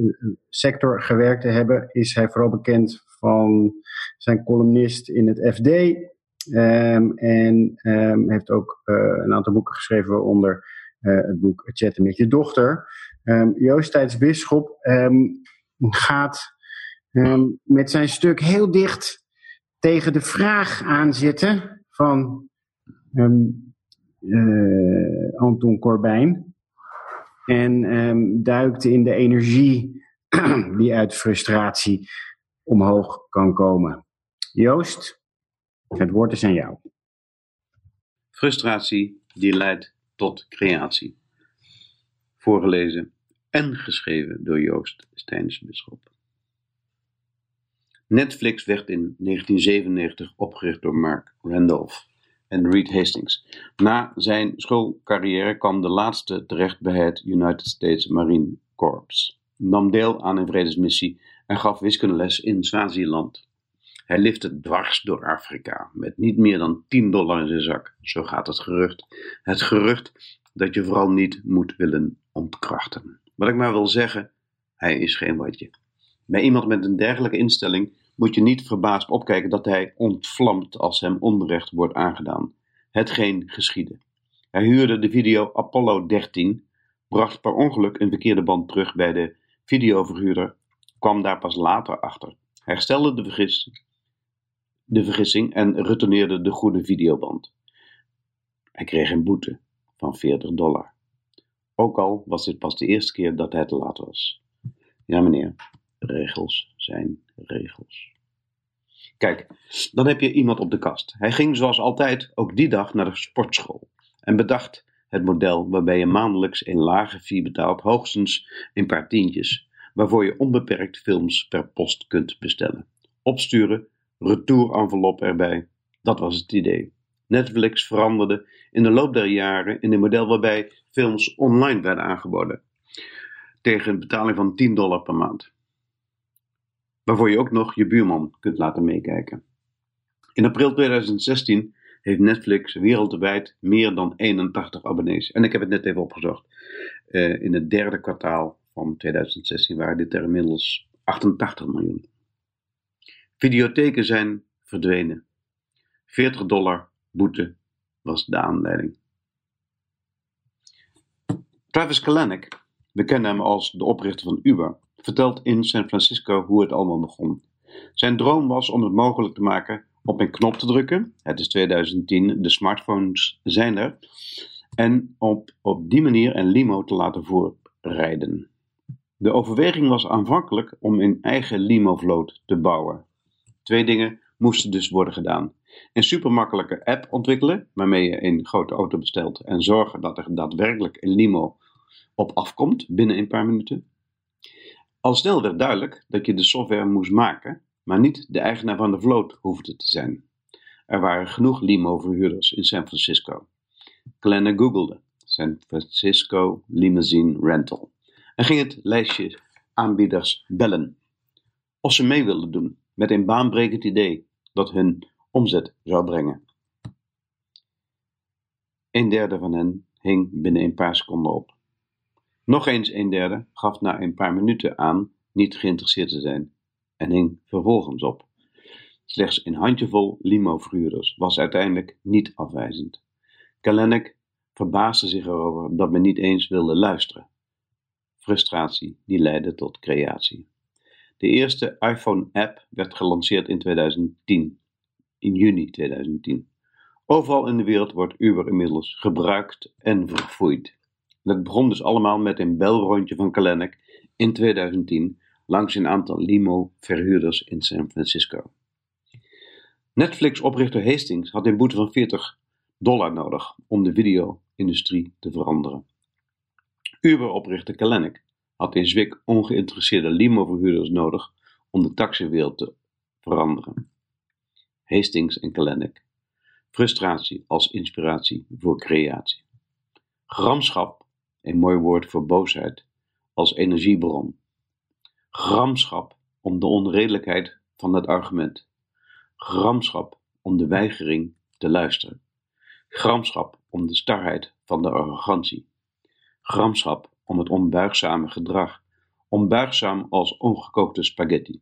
sector gewerkt te hebben, is hij vooral bekend van zijn columnist in het FD. Ehm, en heeft ook een aantal boeken geschreven, waaronder het boek Chatten met je dochter. Um, Joost Tijds gaat met zijn stuk heel dicht tegen de vraag aanzitten van uh, Anton Corbijn. En um, duikt in de energie die uit frustratie omhoog kan komen. Joost, het woord is aan jou. Frustratie die leidt tot creatie. Voorgelezen en geschreven door Joost Steins Bisschop. Netflix werd in 1997 opgericht door Mark Randolph en Reed Hastings. Na zijn schoolcarrière kwam de laatste terecht bij het United States Marine Corps, nam deel aan een vredesmissie en gaf wiskundeles in Swaziland. Hij lifte dwars door Afrika met niet meer dan 10 dollar in zijn zak, zo gaat het gerucht. Het gerucht dat je vooral niet moet willen ontkrachten. Wat ik maar wil zeggen, hij is geen watje. Bij iemand met een dergelijke instelling moet je niet verbaasd opkijken dat hij ontvlamt als hem onrecht wordt aangedaan. Hetgeen geschiedde. Hij huurde de video Apollo 13, bracht per ongeluk een verkeerde band terug bij de videoverhuurder, kwam daar pas later achter. Herstelde de vergissing, de vergissing en retourneerde de goede videoband. Hij kreeg een boete van 40 dollar. Ook al was dit pas de eerste keer dat hij te laat was. Ja, meneer, regels zijn regels. Kijk, dan heb je iemand op de kast. Hij ging zoals altijd ook die dag naar de sportschool en bedacht het model waarbij je maandelijks een lage fee betaalt, hoogstens een paar tientjes, waarvoor je onbeperkt films per post kunt bestellen. Opsturen, retour-envelop erbij, dat was het idee. Netflix veranderde in de loop der jaren in een model waarbij films online werden aangeboden, tegen een betaling van 10 dollar per maand waarvoor je ook nog je buurman kunt laten meekijken. In april 2016 heeft Netflix wereldwijd meer dan 81 abonnees. En ik heb het net even opgezocht. Uh, in het derde kwartaal van 2016 waren dit er inmiddels 88 miljoen. Videotheken zijn verdwenen. 40 dollar boete was de aanleiding. Travis Kalanick, we kennen hem als de oprichter van Uber, vertelt in San Francisco hoe het allemaal begon. Zijn droom was om het mogelijk te maken op een knop te drukken. Het is 2010, de smartphones zijn er. En op, op die manier een limo te laten voorrijden. De overweging was aanvankelijk om een eigen limo-vloot te bouwen. Twee dingen moesten dus worden gedaan. Een supermakkelijke app ontwikkelen, waarmee je een grote auto bestelt en zorgen dat er daadwerkelijk een limo op afkomt binnen een paar minuten. Al snel werd duidelijk dat je de software moest maken, maar niet de eigenaar van de vloot hoefde te zijn. Er waren genoeg limo-verhuurders in San Francisco. Glenna googelde San Francisco Limousine Rental en ging het lijstje aanbieders bellen. Of ze mee wilden doen met een baanbrekend idee dat hun omzet zou brengen. Een derde van hen hing binnen een paar seconden op. Nog eens een derde gaf na een paar minuten aan niet geïnteresseerd te zijn en hing vervolgens op. Slechts een handjevol limo-verhuurders was uiteindelijk niet afwijzend. Kalenek verbaasde zich erover dat men niet eens wilde luisteren. Frustratie die leidde tot creatie. De eerste iPhone-app werd gelanceerd in 2010, in juni 2010. Overal in de wereld wordt Uber inmiddels gebruikt en verfoeid. Het begon dus allemaal met een belrondje van Kalenek in 2010 langs een aantal limo-verhuurders in San Francisco. Netflix-oprichter Hastings had een boete van 40 dollar nodig om de video-industrie te veranderen. Uber-oprichter Kalenek had in Zwik ongeïnteresseerde limo-verhuurders nodig om de taxiwereld te veranderen. Hastings en Kalenek. Frustratie als inspiratie voor creatie. Gramschap een mooi woord voor boosheid, als energiebron. Gramschap om de onredelijkheid van het argument. Gramschap om de weigering te luisteren. Gramschap om de starheid van de arrogantie. Gramschap om het onbuigzame gedrag, onbuigzaam als ongekookte spaghetti.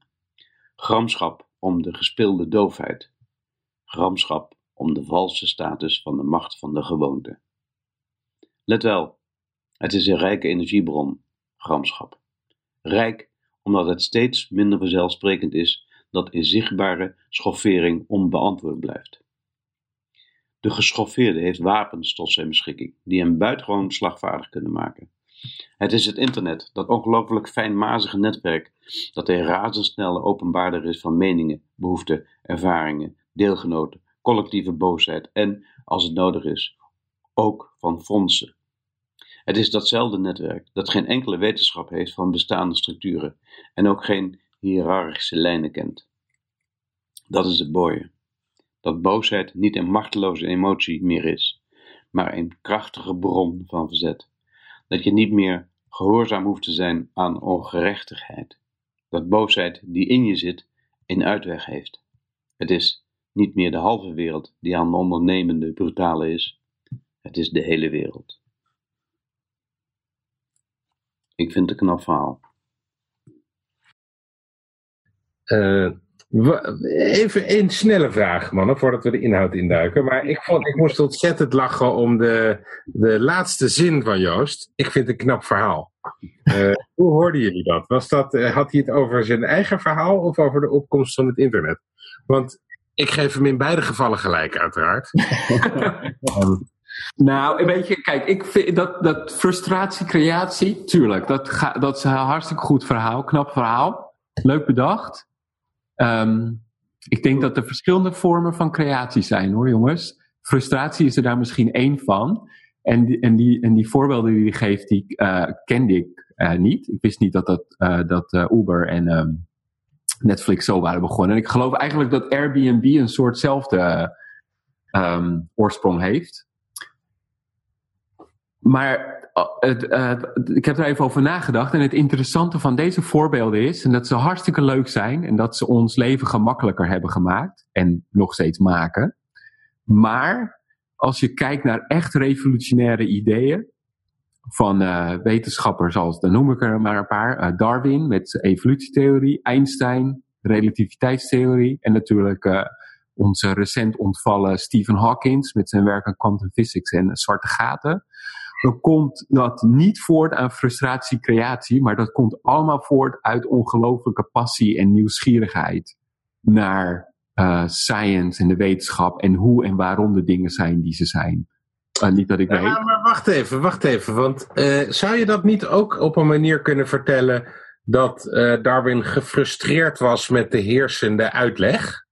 Gramschap om de gespeelde doofheid, gramschap om de valse status van de macht van de gewoonte. Let wel, het is een rijke energiebron, gramschap. Rijk omdat het steeds minder vanzelfsprekend is dat inzichtbare schoffering onbeantwoord blijft. De geschoffeerde heeft wapens tot zijn beschikking, die hem buitengewoon slagvaardig kunnen maken. Het is het internet, dat ongelooflijk fijnmazige netwerk, dat een razendsnelle openbaarder is van meningen, behoeften, ervaringen, deelgenoten, collectieve boosheid en, als het nodig is, ook van fondsen. Het is datzelfde netwerk dat geen enkele wetenschap heeft van bestaande structuren en ook geen hiërarchische lijnen kent. Dat is het mooie. Dat boosheid niet een machteloze emotie meer is, maar een krachtige bron van verzet. Dat je niet meer gehoorzaam hoeft te zijn aan ongerechtigheid. Dat boosheid die in je zit een uitweg heeft. Het is niet meer de halve wereld die aan de ondernemende brutale is. Het is de hele wereld. Ik vind het een knap verhaal. Uh, even een snelle vraag, mannen, voordat we de inhoud induiken. Maar ik, vond, ik moest ontzettend lachen om de, de laatste zin van Joost. Ik vind het een knap verhaal. Uh, hoe hoorden jullie dat? Was dat uh, had hij het over zijn eigen verhaal of over de opkomst van het internet? Want ik geef hem in beide gevallen gelijk, uiteraard. um, Nou, een beetje, kijk, ik vind dat, dat frustratie, creatie, tuurlijk, dat, dat is een hartstikke goed verhaal, knap verhaal, leuk bedacht. Um, ik denk dat er verschillende vormen van creatie zijn hoor, jongens. Frustratie is er daar misschien één van. En die, en die, en die voorbeelden die hij geeft, die uh, kende ik uh, niet. Ik wist niet dat, dat, uh, dat Uber en um, Netflix zo waren begonnen. En ik geloof eigenlijk dat Airbnb een soortzelfde um, oorsprong heeft. Maar het, het, ik heb er even over nagedacht. En het interessante van deze voorbeelden is en dat ze hartstikke leuk zijn. En dat ze ons leven gemakkelijker hebben gemaakt. En nog steeds maken. Maar als je kijkt naar echt revolutionaire ideeën. Van uh, wetenschappers zoals, dan noem ik er maar een paar. Darwin met evolutietheorie. Einstein, relativiteitstheorie. En natuurlijk onze recent ontvallen Stephen Hawking met zijn werk aan quantum physics en zwarte gaten dan komt dat niet voort aan frustratie, creatie, maar dat komt allemaal voort uit ongelooflijke passie en nieuwsgierigheid naar uh, science en de wetenschap en hoe en waarom de dingen zijn die ze zijn. Uh, niet dat ik ja, weet. Maar wacht even, wacht even. Want uh, zou je dat niet ook op een manier kunnen vertellen dat Darwin gefrustreerd was met de heersende uitleg?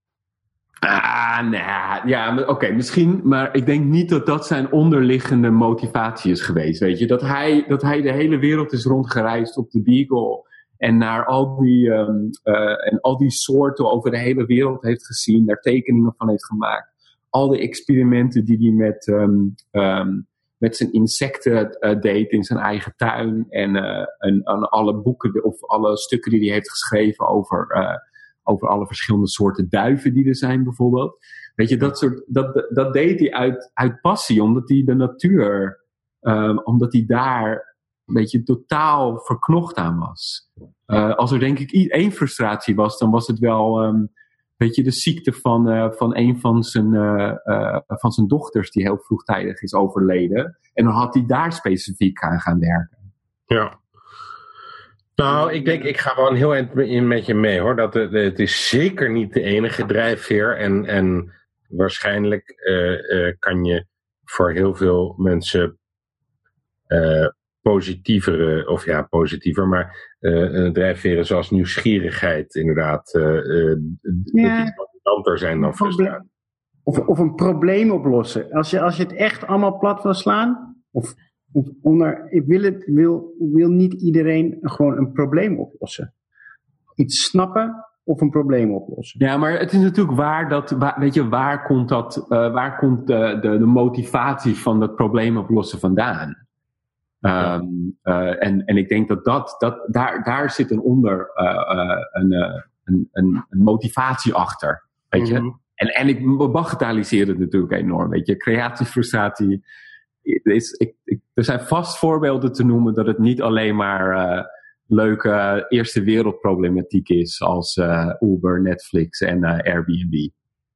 Ah, nou, ja, oké, okay, misschien, maar ik denk niet dat dat zijn onderliggende motivatie is geweest, weet je. Dat hij, dat hij de hele wereld is rondgereisd op de Beagle en naar al die, um, uh, en al die soorten over de hele wereld heeft gezien, daar tekeningen van heeft gemaakt. Al de experimenten die hij met, um, um, met zijn insecten uh, deed in zijn eigen tuin en, uh, en, en alle boeken of alle stukken die hij heeft geschreven over over alle verschillende soorten duiven die er zijn bijvoorbeeld. Weet je, dat, soort, dat, dat deed hij uit, uit passie, omdat hij de natuur, um, omdat hij daar een beetje totaal verknocht aan was. Uh, als er denk ik één frustratie was, dan was het wel, um, weet je, de ziekte van, uh, van een van zijn, uh, van zijn dochters die heel vroegtijdig is overleden. En dan had hij daar specifiek aan gaan werken. Ja. Nou, ik denk, ik ga wel heel in met je mee hoor. Dat het, het is zeker niet de enige drijfveer. En, en waarschijnlijk uh, uh, kan je voor heel veel mensen uh, positievere, of ja, positiever, maar drijfveren zoals nieuwsgierigheid inderdaad ja. dominanter zijn dan frustratie. Of, of een probleem oplossen. Als je, als je het echt allemaal plat wil slaan, of onder, ik wil, het, wil, wil niet iedereen gewoon een probleem oplossen. Iets snappen of een probleem oplossen. Ja, maar het is natuurlijk waar dat, weet je, waar komt dat, uh, waar komt de, de, de, motivatie van dat probleem oplossen vandaan? Ja. Um, uh, en, en ik denk dat, dat, dat daar, daar zit een onder, uh, een, een, een, een, motivatie achter, weet je? Mm -hmm. En, en ik bagatelliseer het natuurlijk enorm, weet je? Creatie, frustratie, is, ik, ik, er zijn vast voorbeelden te noemen dat het niet alleen maar uh, leuke eh, eerste wereldproblematiek is als eh, Uber, Netflix en eh, Airbnb.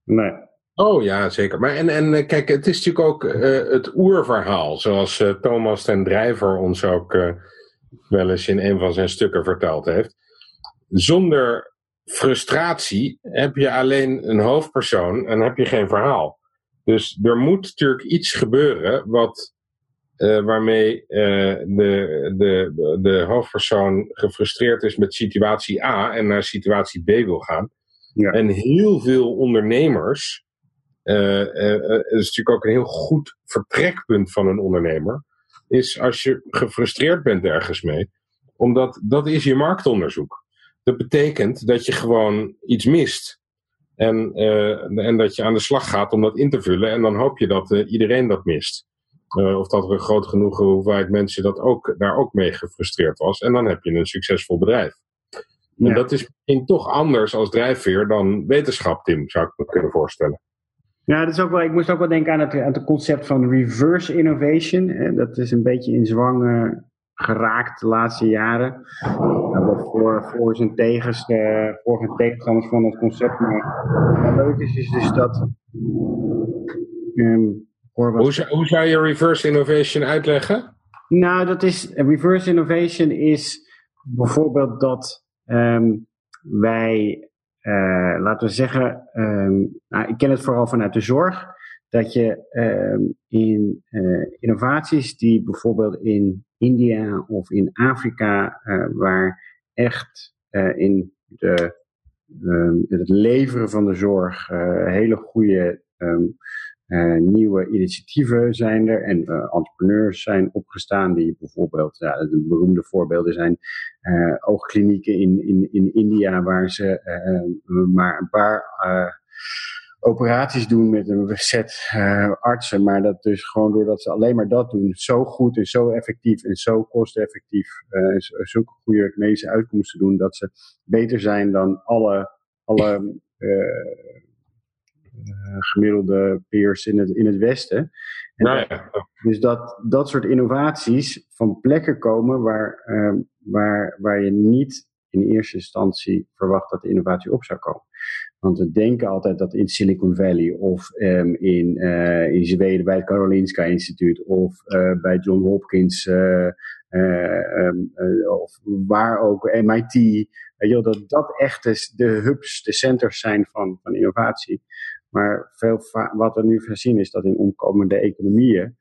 Nee. Oh ja, zeker. Maar en, en eh, kijk, het is natuurlijk ook eh, het oerverhaal, zoals eh, Thomas ten Drijver ons ook eh, wel eens in een van zijn stukken verteld heeft. Zonder frustratie heb je alleen een hoofdpersoon en heb je geen verhaal. Dus er moet natuurlijk iets gebeuren wat, eh, waarmee eh, de, de, de hoofdpersoon gefrustreerd is met situatie A en naar situatie B wil gaan. Ja. En heel veel ondernemers, het is natuurlijk ook een heel goed vertrekpunt van een ondernemer, is als je gefrustreerd bent ergens mee, omdat dat is je marktonderzoek. Dat betekent dat je gewoon iets mist. En, eh, en dat je aan de slag gaat om dat in te vullen. En dan hoop je dat eh, iedereen dat mist. Eh, of dat er een groot genoeg hoeveelheid mensen dat ook, daar ook mee gefrustreerd was. En dan heb je een succesvol bedrijf. En Ja. dat is misschien toch anders als drijfveer dan wetenschap, Tim, zou ik me kunnen voorstellen. Ja, dat is ook wel, ik moest ook wel denken aan het, aan het concept van reverse innovation. Dat is een beetje in zwang geraakt de laatste jaren. Wat voor, voor zijn tegens, eh, voor en tegenstanders van het concept. Maar wat leuk is, is dus dat. ehm, Hoe zou, hoe zou je reverse innovation uitleggen? Nou, dat is reverse innovation is bijvoorbeeld dat ehm, wij, eh, laten we zeggen, ehm, nou, ik ken het vooral vanuit de zorg, dat je in eh, innovaties die bijvoorbeeld in India of in Afrika, eh, waar echt eh, in de, ehm, het leveren van de zorg eh, hele goede ehm, eh, nieuwe initiatieven zijn er en entrepreneurs zijn opgestaan die bijvoorbeeld, ja, de beroemde voorbeelden zijn oogklinieken in, in, in India waar ze maar een paar operaties doen met een set eh, artsen, maar dat dus gewoon doordat ze alleen maar dat doen, zo goed en zo effectief en zo kosteneffectief en zo- zulke goede medische uitkomsten doen, dat ze beter zijn dan alle, alle eh, gemiddelde peers in het, in het Westen. En Nou ja, dus dat dat soort innovaties van plekken komen waar, waar, waar je niet in eerste instantie verwacht dat de innovatie op zou komen. Want we denken altijd dat in Silicon Valley of ehm, in, eh, in Zweden bij het Karolinska Instituut of eh, bij John Hopkins eh, eh, ehm, eh, of waar ook, MIT, wel, dat dat echt de, de hubs, de centers zijn van, van innovatie. Maar veel wat we nu zien is dat in omkomende economieën,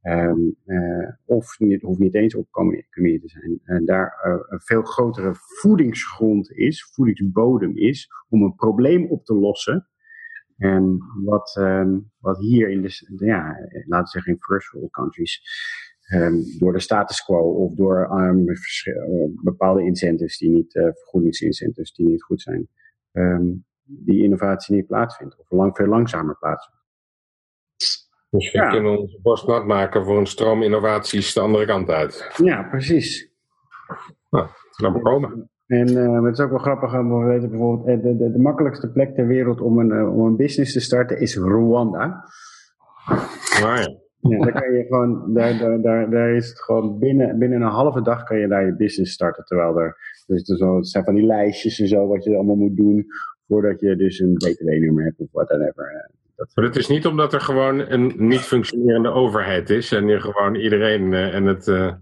ehm, eh, of niet, hoeft niet eens opkomende te zijn, en daar eh, een veel grotere voedingsgrond is, voedingsbodem is, om een probleem op te lossen. En wat, ehm, wat hier in de, ja, laten we zeggen in first world countries, ehm, door de status quo of door eh, bepaalde incentives die niet, eh, vergoedingsincentives die niet goed zijn, die innovatie niet plaatsvindt of lang, veel langzamer plaatsvindt. Misschien Ja. kunnen we onze borst nat maken voor een stroom innovaties de andere kant uit. Ja, precies. Laat maar komen. En eh, het is ook wel grappig, eh, we weten bijvoorbeeld, eh, de, de, de makkelijkste plek ter wereld om een, om een business te starten is Rwanda. Nou ja. Ja, daar kan je gewoon, daar, daar, daar, daar is het gewoon binnen, binnen een halve dag kan je daar je business starten. Terwijl er, dus er zo, het zijn van die lijstjes en zo, wat je allemaal moet doen voordat je dus een btw-nummer hebt of whatever. Dat, Maar het is niet omdat er gewoon een niet functionerende overheid is en je gewoon iedereen eh, en het. eh,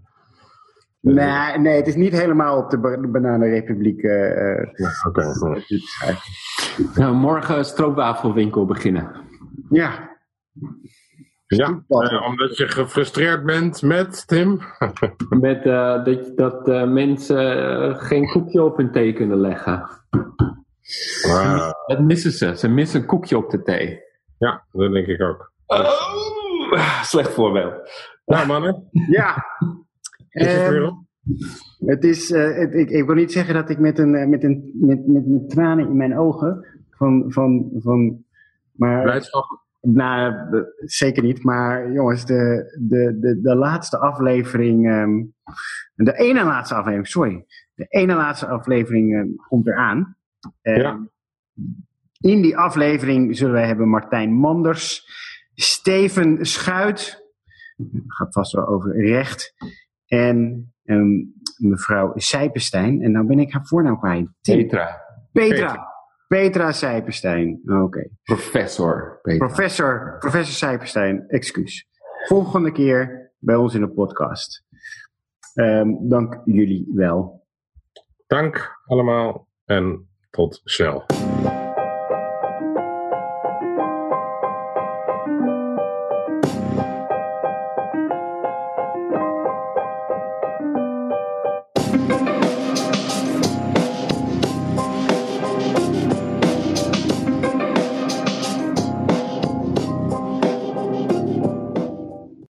nee, nee, het is niet helemaal op de, ba- de Bananenrepubliek. ja, Oké. Nou, morgen stroopwafelwinkel beginnen. ja, Ja, omdat je gefrustreerd bent met Tim. Met eh, dat, dat eh, mensen geen koekje op hun thee kunnen leggen. Ah, Dat missen ze. Ze missen een koekje op de thee. Ja, dat denk ik ook. Oh, slecht voorbeeld. Nou, mannen, ja. is het Ehm, weer op? Het is, eh, het- ik, ik wil niet zeggen dat ik met een, eh, met een met, met, met tranen in mijn ogen van, van, van maar Blijdschap. nou, eh, zeker niet. Maar jongens, de, de, de, de laatste aflevering, ehm, de ene laatste aflevering, sorry, de ene laatste aflevering eh, komt eraan. Ja. In die aflevering zullen wij hebben Martijn Manders, Steven Schuit, gaat vast wel over recht, en ehm, mevrouw Sijpenstein. En nou ben ik haar voornaam kwijt. Petra. Petra. Petra Sijpenstein. Oké. Professor Petra. Professor, professor Sijpenstein, excuus. Volgende keer bij ons in de podcast. Ehm, dank jullie wel. Dank allemaal en tot snel.